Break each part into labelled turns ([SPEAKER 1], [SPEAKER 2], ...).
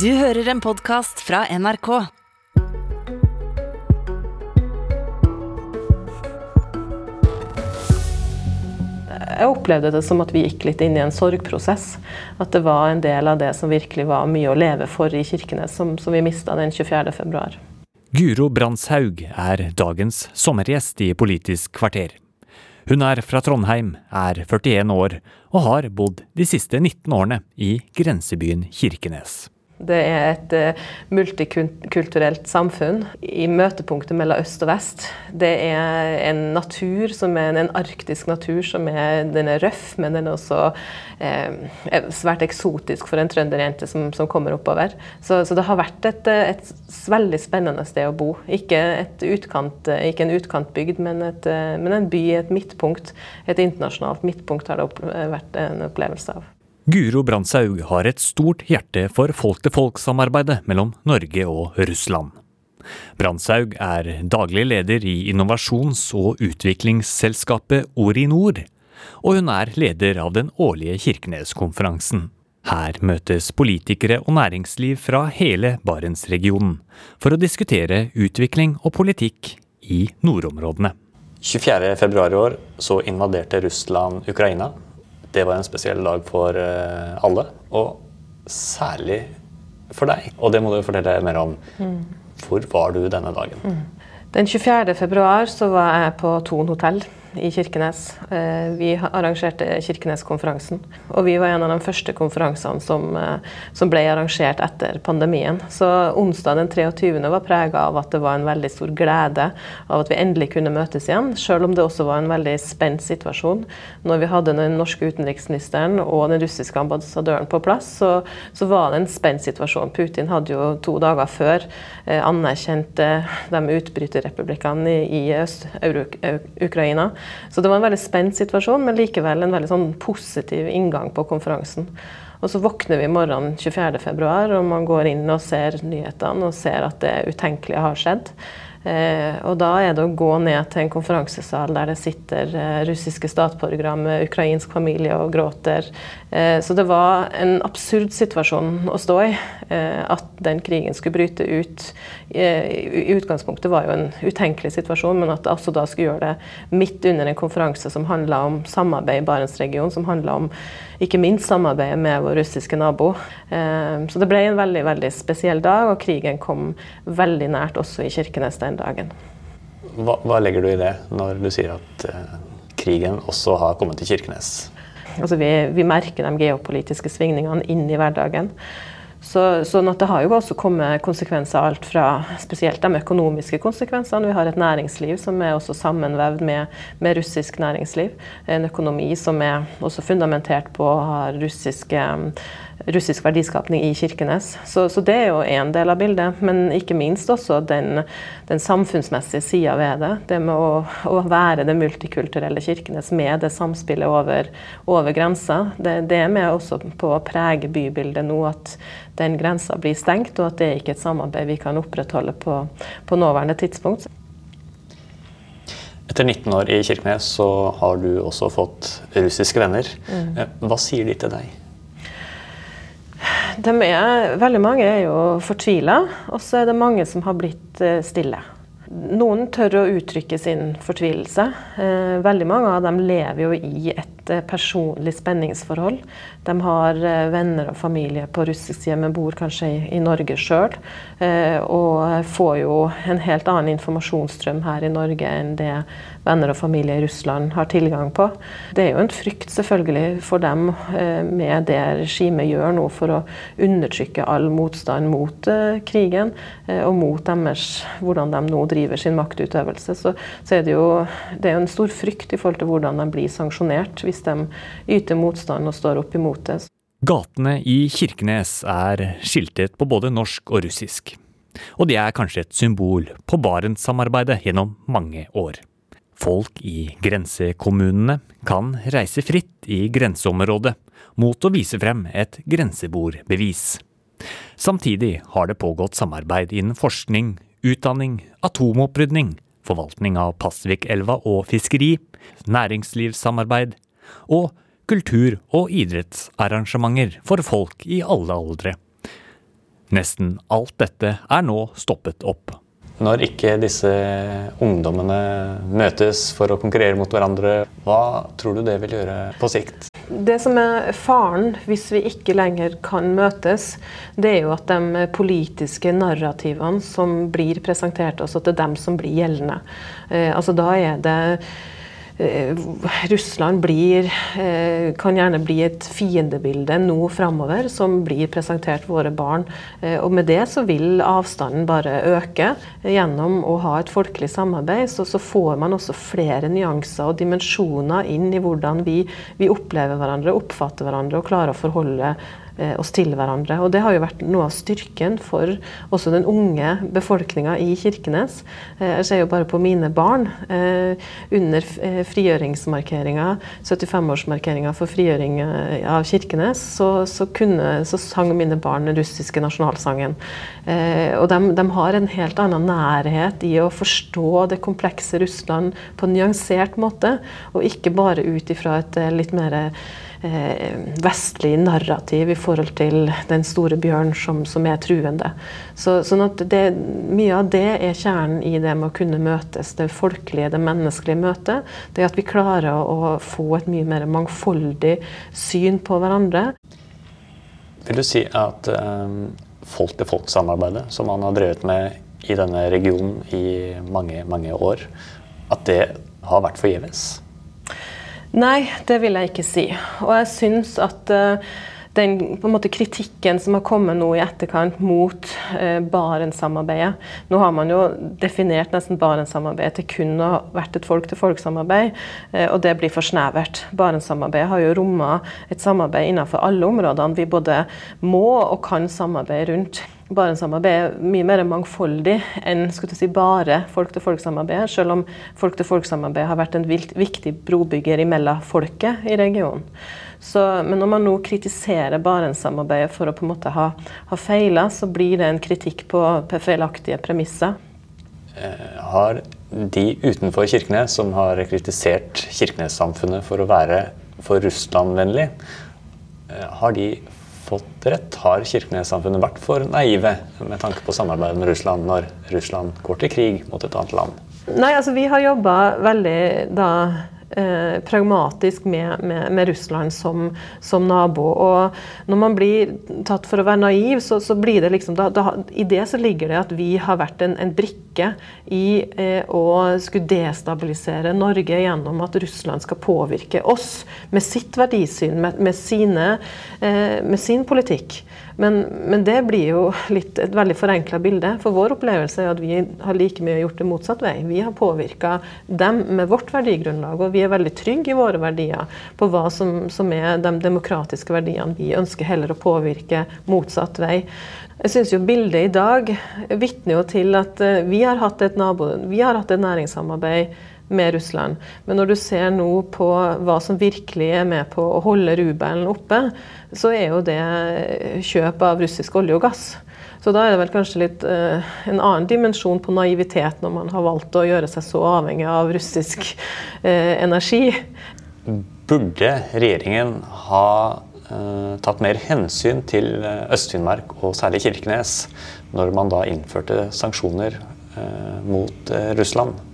[SPEAKER 1] Du hører en podkast fra NRK.
[SPEAKER 2] Jeg opplevde det som at vi gikk litt inn i en sorgprosess. At det var en del av det som virkelig var mye å leve for i Kirkenes, som, som vi mista den 24. februar.
[SPEAKER 3] Guro Brandshaug er dagens sommergjest i Politisk kvarter. Hun er fra Trondheim, er 41 år og har bodd de siste 19 årene i grensebyen Kirkenes.
[SPEAKER 2] Det er et uh, multikulturelt samfunn i møtepunktet mellom øst og vest. Det er en natur som er en arktisk natur som er, den er røff, men den er også eh, svært eksotisk for en trønderjente som, som kommer oppover. Så, så, det har vært et, eh, et, veldig spennende sted å bo. Ikke, utkant, ikke en utkantbygd, men, et, men en by, et midtpunkt. Et internasjonalt midtpunkt har det vært en opplevelse av.
[SPEAKER 3] Guro Brandshaug har et stort hjerte for folk-til-folk-samarbeidet mellom Norge og Russland. Brandshaug er daglig leder i innovasjons- og utviklingsselskapet Orinor, og hun er leder av den årlige Kirkenes-konferansen. Her møtes politikere og næringsliv fra hele Barentsregionen for å diskutere utvikling og politikk i nordområdene.
[SPEAKER 4] 24.2 i år så invaderte Russland Ukraina det var en spesiell dag for eh, alle, og særlig for deg. Og det må du fortelle mer om. Mm. Hvor var du denne dagen? Mm.
[SPEAKER 2] Den 24. februar så var jeg på Thon hotell i Kirkenes. Eh, vi arrangerte Kirkenes-konferansen. Og vi var en av de første konferansene som, eh, som, ble arrangert etter pandemien. Så onsdag den 23. var prega av at det var en veldig stor glede av at vi endelig kunne møtes igjen, selv om det også var en veldig spent situasjon. Når vi hadde den norske utenriksministeren og den russiske ambassadøren på plass, så, så var det en spent situasjon. Putin hadde jo to dager før eh, anerkjent de utbryterrepublikkene i, i Øst-Ukraina. Så det var en veldig spent situasjon, men likevel en veldig sånn positiv inngang på konferansen. Og så våkner vi morgenen 24.2, og man går inn og ser nyhetene og ser at det utenkelige har skjedd. Eh, og da er det å gå ned til en konferansesal der det sitter eh, russiske statsborgere med ukrainsk familie og gråter. Eh, så det var en absurd situasjon å stå i. At den krigen skulle bryte ut. I utgangspunktet var jo en utenkelig situasjon, men at også da skulle gjøre det midt under en konferanse som handla om samarbeid i Barentsregionen, som handla om ikke minst samarbeidet med vår russiske nabo. Eh, så det ble en veldig veldig spesiell dag, og krigen kom veldig nært også i Kirkenes den dagen.
[SPEAKER 4] Hva, hva legger du i det, når du sier at uh, krigen også har kommet til Kirkenes?
[SPEAKER 2] Altså vi, vi merker de geopolitiske svingningene inn i hverdagen. Så, sånn at det har jo også kommet konsekvenser alt fra spesielt de økonomiske konsekvensene. Vi har et næringsliv som er også sammenvevd med, med russisk næringsliv. En økonomi som er også fundamentert på russiske russisk verdiskapning i Kirkenes. Så, så det er jo én del av bildet. Men ikke minst også den, den samfunnsmessige sida ved det. Det med å, å, være det multikulturelle Kirkenes med det samspillet over, over grensa. Det, det, er med også på å prege bybildet nå at den grensa blir stengt, og at det ikke er et samarbeid vi kan opprettholde på, på nåværende tidspunkt.
[SPEAKER 4] Etter 19 år i Kirkenes så har du også fått russiske venner. Mm. Eh, hva sier de til deg?
[SPEAKER 2] Er, veldig mange er jo fortvila, og så er det mange som har blitt eh, stille. Noen tør å uttrykke sin fortvilelse. Eh, veldig mange av dem lever jo i et eh, personlig spenningsforhold. De har venner og familie på russisk side, men bor kanskje i Norge sjøl. Og får jo en helt annen informasjonsstrøm her i Norge enn det venner og familie i Russland har tilgang på. Det er jo en frykt selvfølgelig for dem eh, med det regimet gjør nå for å undertrykke all motstand mot eh, krigen eh, og mot deres, hvordan de nå driver sin maktutøvelse. Så, så er det jo det er en stor frykt i forhold til hvordan de blir sanksjonert hvis de yter motstand og står opp imot det.
[SPEAKER 3] Gatene i Kirkenes er skiltet på både norsk og russisk. Og det er kanskje et symbol på Barentssamarbeidet gjennom mange år. Folk i grensekommunene kan reise fritt i grenseområdet mot å vise frem et grensebordbevis. Samtidig har det pågått samarbeid innen forskning, utdanning, atomopprydning, forvaltning av Pasvikelva og fiskeri, næringslivssamarbeid og kultur- og idrettsarrangementer for folk i alle aldre. Nesten alt dette er nå stoppet opp.
[SPEAKER 4] Når ikke disse ungdommene møtes for å konkurrere mot hverandre, hva tror du det vil gjøre på sikt?
[SPEAKER 2] Det som er faren hvis vi ikke lenger kan møtes, det er jo at de politiske narrativene som blir presentert oss, at det er dem som blir gjeldende. Eh, altså da er det Russland blir, eh, kan gjerne bli et fiendebilde nå framover, som blir presentert våre barn. Eh, og med det så vil avstanden bare øke. Gjennom å ha et folkelig samarbeid så, så får man også flere nyanser og dimensjoner inn i hvordan vi, vi opplever hverandre, oppfatter hverandre og klarer å forholde Eh, oss til hverandre. Og Det har jo vært noe av styrken for også den unge befolkninga i Kirkenes. Eh, jeg ser jo bare på mine barn. Eh, under frigjøringsmarkeringa, 75-årsmarkeringa for frigjøring av Kirkenes, så, så, kunne, så, sang mine barn den russiske nasjonalsangen. Og de, de har en helt annen nærhet i å forstå det komplekse Russland på en nyansert måte, og ikke bare ut ifra et litt mer eh, vestlig narrativ i forhold til den store bjørn som, som er truende. Så, sånn det, Mye av det er kjernen i det med å kunne møtes, det folkelige, det menneskelige møtet. Det at vi klarer å få et mye mer mangfoldig syn på hverandre.
[SPEAKER 4] Vil du si at um, folk-til-folk-samarbeidet som man har drevet med i denne regionen i mange, mange år, at det har vært forgjeves?
[SPEAKER 2] Nei, det vil jeg ikke si. Og jeg syns at uh, den måte, kritikken som har kommet nå i etterkant mot uh, Barentssamarbeidet Nå har man jo definert nesten Barentssamarbeidet til kun å ha vært et folk-til-folk-samarbeid, uh, og det blir for snevert. Barentssamarbeidet har jo romma et samarbeid innenfor alle områdene vi både må og kan samarbeide rundt. Barentssamarbeidet er mye mer mangfoldig enn si, bare folk-til-folk-samarbeidet, selv om folk-til-folk-samarbeidet har vært en viktig brobygger mellom folket i regionen. Så, men når man nå kritiserer Barentssamarbeidet for å på en måte ha, ha feila, så blir det en kritikk på feilaktige premisser.
[SPEAKER 4] Eh, har de utenfor Kirkenes som har kritisert Kirkenes-samfunnet for å være for Russland-vennlig, eh, har de fått rett? Har Kirkenes-samfunnet vært for naive med tanke på samarbeidet med Russland når Russland går til krig mot et annet land?
[SPEAKER 2] Nei, altså Vi har jobba veldig da eh, pragmatisk med, med, med Russland som, som, nabo. Og når man blir tatt for å være naiv, så, så blir det liksom da, da, I det så ligger det at vi har vært en, en brikke i eh, å skulle destabilisere Norge gjennom at Russland skal påvirke oss med sitt verdisyn, med, med, sine, eh, med sin politikk. Men, men, det blir jo litt et veldig forenkla bilde. For vår opplevelse er at vi har like mye gjort det motsatt vei. Vi har påvirka dem med vårt verdigrunnlag, og vi er veldig trygge i våre verdier på hva som, som er de demokratiske verdiene vi ønsker heller å påvirke motsatt vei. Jeg syns jo bildet i dag vitner jo til at eh, vi har hatt et nabo, vi har hatt et næringssamarbeid med Russland. Men når du ser nå på hva som virkelig er med på å holde rubelen oppe, så er jo det kjøp av russisk olje og gass. Så da er det vel kanskje litt eh, en annen dimensjon på naivitet når man har valgt å gjøre seg så avhengig av russisk eh, energi.
[SPEAKER 4] Burde regjeringen ha eh, tatt mer hensyn til Øst-Finnmark og særlig Kirkenes når man da innførte sanksjoner mot Russland?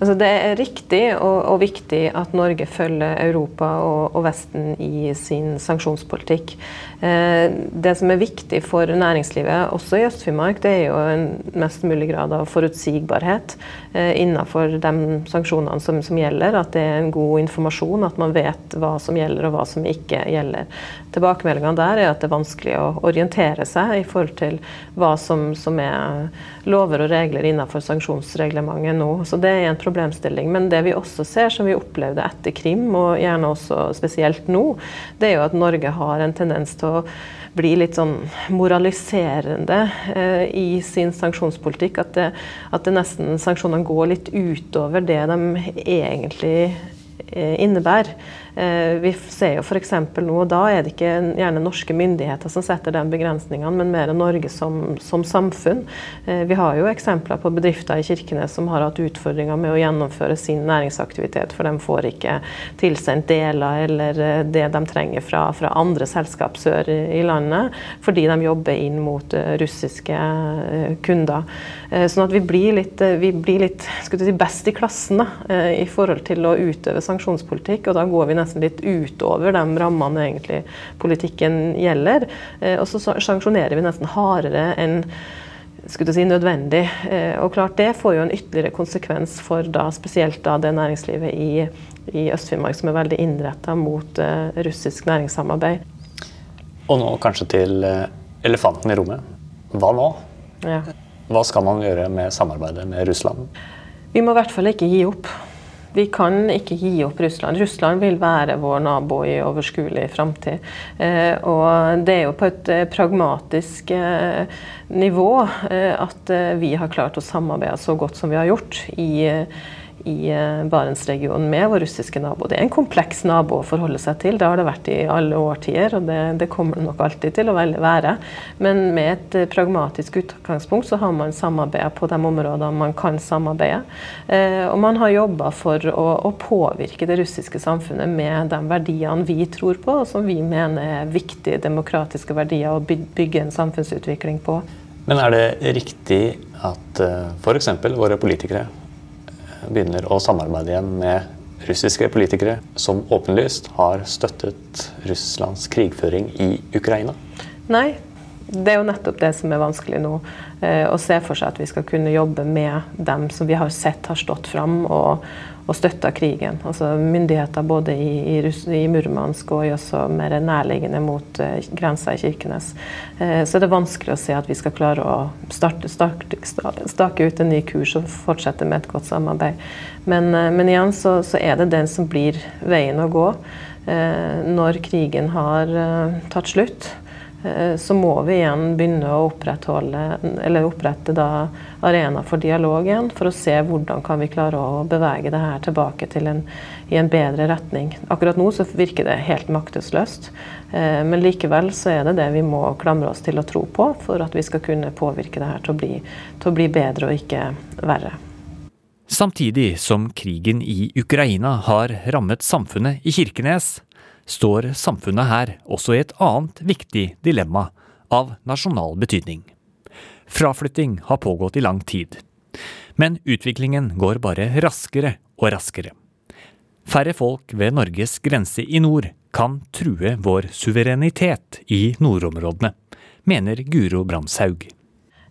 [SPEAKER 2] Altså det er riktig og, og, viktig at Norge følger Europa og, og Vesten i sin sanksjonspolitikk. Eh, det som er viktig for næringslivet, også i Øst-Finnmark, det er jo en mest mulig grad av forutsigbarhet eh, innenfor de sanksjonene som, som, gjelder. At det er en god informasjon, at man vet hva som gjelder og hva som ikke gjelder. Tilbakemeldingene der er at det er vanskelig å orientere seg i forhold til hva som, som er lover og regler innenfor sanksjonsreglementet nå. Så det er en problemstilling. Men det vi også ser, som vi opplevde etter Krim, og gjerne også spesielt nå, det er jo at Norge har en tendens til å bli litt sånn moraliserende eh, i sin sanksjonspolitikk. At, det, at det nesten sanksjonene går litt utover det de egentlig eh, innebærer. Eh, vi ser jo f.eks. nå, og da er det ikke gjerne norske myndigheter som setter den begrensningene, men mer Norge som, som samfunn. Eh, vi har jo eksempler på bedrifter i Kirkenes som har hatt utfordringer med å gjennomføre sin næringsaktivitet, for de får ikke tilsendt deler eller det de trenger fra, fra andre selskap sør i landet, fordi de jobber inn mot russiske kunder. Sånn at vi blir litt, vi blir litt si, best i klassen da, i forhold til å utøve sanksjonspolitikk. og Da går vi nesten litt utover de rammene egentlig politikken gjelder. Eh, og så sanksjonerer vi nesten hardere enn skulle si, nødvendig. Eh, og klart Det får jo en ytterligere konsekvens for da, spesielt da det næringslivet i, i Øst-Finnmark som er veldig innretta mot uh, russisk næringssamarbeid.
[SPEAKER 4] Og nå kanskje til elefanten i rommet. Hva nå? Ja. Hva skal man gjøre med samarbeidet med Russland?
[SPEAKER 2] Vi må i hvert fall ikke gi opp. Vi kan ikke gi opp Russland. Russland vil være vår nabo i overskuelig framtid. Eh, og det er jo på et eh, pragmatisk eh, nivå at vi har klart å samarbeide så godt som vi har gjort i i eh, Barentsregionen med vår russiske nabo. Det er en kompleks nabo å forholde seg til. Det har det vært i alle årtier, og det, det kommer det nok alltid til å være. Men med et eh, pragmatisk utgangspunkt så har man samarbeida på de områdene man kan samarbeide. Eh, og man har jobba for å, å, påvirke det russiske samfunnet med de verdiene vi tror på, og som vi mener er viktige demokratiske verdier å bygge en samfunnsutvikling på.
[SPEAKER 4] Men er det riktig at f.eks. våre politikere begynner å samarbeide igjen med russiske politikere som åpenlyst har støttet Russlands krigføring i Ukraina?
[SPEAKER 2] Nei, det er jo nettopp det som er vanskelig nå. Eh, å se for seg at vi skal kunne jobbe med dem som vi har sett har stått fram og, og støtta krigen. Altså myndigheter både i, i, i, Murmansk og også mer nærliggende mot uh, grensa i Kirkenes. Uh, så det er vanskelig å se at vi skal klare å starte, starte, stake ut en ny kurs og fortsette med et godt samarbeid. Men, uh, men igjen så, så, er det den som blir veien å gå når krigen har tatt slutt. Eh, så må vi igjen begynne å opprette da arena for dialog igjen, for å se hvordan kan vi klare å bevege det her tilbake til en, i en bedre retning. Akkurat nå så virker det helt maktesløst, eh, men likevel så er det det vi må klamre oss til å tro på for at vi skal kunne påvirke det her til å bli, til å bli bedre og ikke verre.
[SPEAKER 3] Samtidig som krigen i Ukraina har rammet samfunnet i Kirkenes, står samfunnet her også i et annet viktig dilemma av nasjonal betydning. Fraflytting har pågått i lang tid. Men utviklingen går bare raskere og raskere. Færre folk ved Norges grense i nord kan true vår suverenitet i nordområdene, mener Guro Brandshaug.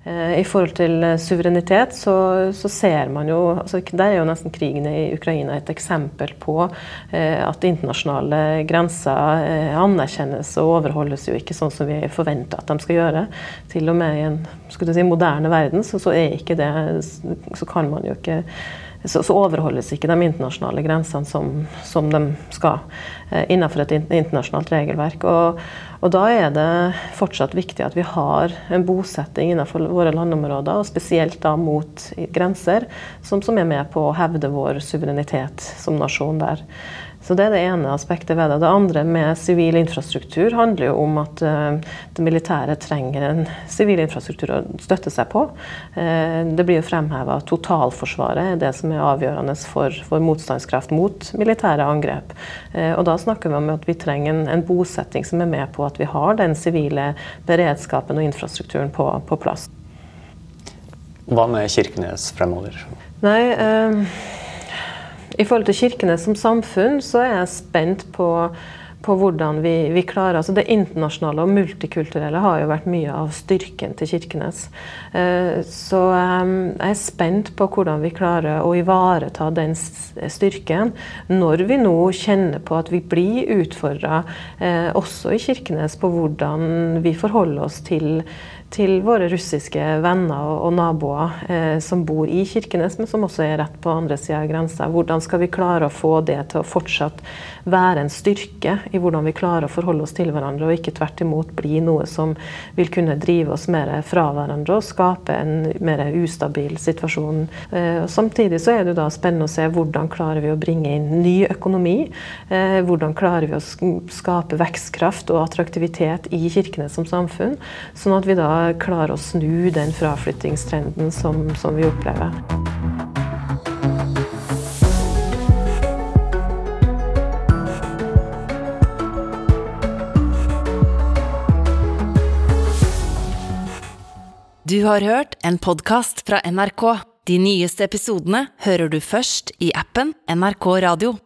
[SPEAKER 2] Eh, I forhold til eh, suverenitet så, så, ser man jo altså Der er jo nesten krigen i Ukraina et eksempel på eh, at internasjonale grenser anerkjennes og overholdes jo ikke sånn som vi forventer at de skal gjøre. Til og med i en si, moderne verden så, så, er ikke det Så kan man jo ikke så, så, overholdes ikke de internasjonale grensene som, som de skal innenfor et internasjonalt regelverk. Og, og, da er det fortsatt viktig at vi har en bosetting innenfor våre landområder, og spesielt da mot grenser, som, som er med på å hevde vår suverenitet som nasjon der. Så Det er det ene aspektet ved det. Det andre med sivil infrastruktur handler jo om at uh, det militære trenger en sivil infrastruktur å støtte seg på. Uh, det blir jo fremheva at totalforsvaret er det som er avgjørende for, for motstandskraft mot militære angrep. Uh, og Da snakker vi om at vi trenger en, en, bosetting som er med på at vi har den sivile beredskapen og infrastrukturen på, på plass.
[SPEAKER 4] Hva med Kirkenes fremover?
[SPEAKER 2] Nei, i forhold til Kirkenes som samfunn, så er jeg spent på, på hvordan vi, vi, klarer altså Det internasjonale og multikulturelle har jo vært mye av styrken til Kirkenes. Eh, så eh, jeg er spent på hvordan vi klarer å ivareta den styrken når vi nå kjenner på at vi blir utfordra, eh, også i Kirkenes, på hvordan vi forholder oss til til våre russiske venner og, naboer eh, som bor i Kirkenes, men som også er rett på andre sida av grensa. Hvordan skal vi klare å få det til å fortsatt være en styrke i hvordan vi klarer å forholde oss til hverandre, og ikke tvert imot bli noe som vil kunne drive oss mer fra hverandre og skape en mer ustabil situasjon. Eh, samtidig så er det da spennende å se hvordan klarer vi å bringe inn ny økonomi. Eh, hvordan klarer vi å skape vekstkraft og attraktivitet i Kirkenes som samfunn, sånn at vi da klarer å snu den fraflyttingstrenden som, som vi opplever.
[SPEAKER 1] Du har hørt en podkast fra NRK. De nyeste episodene hører du først i appen NRK Radio.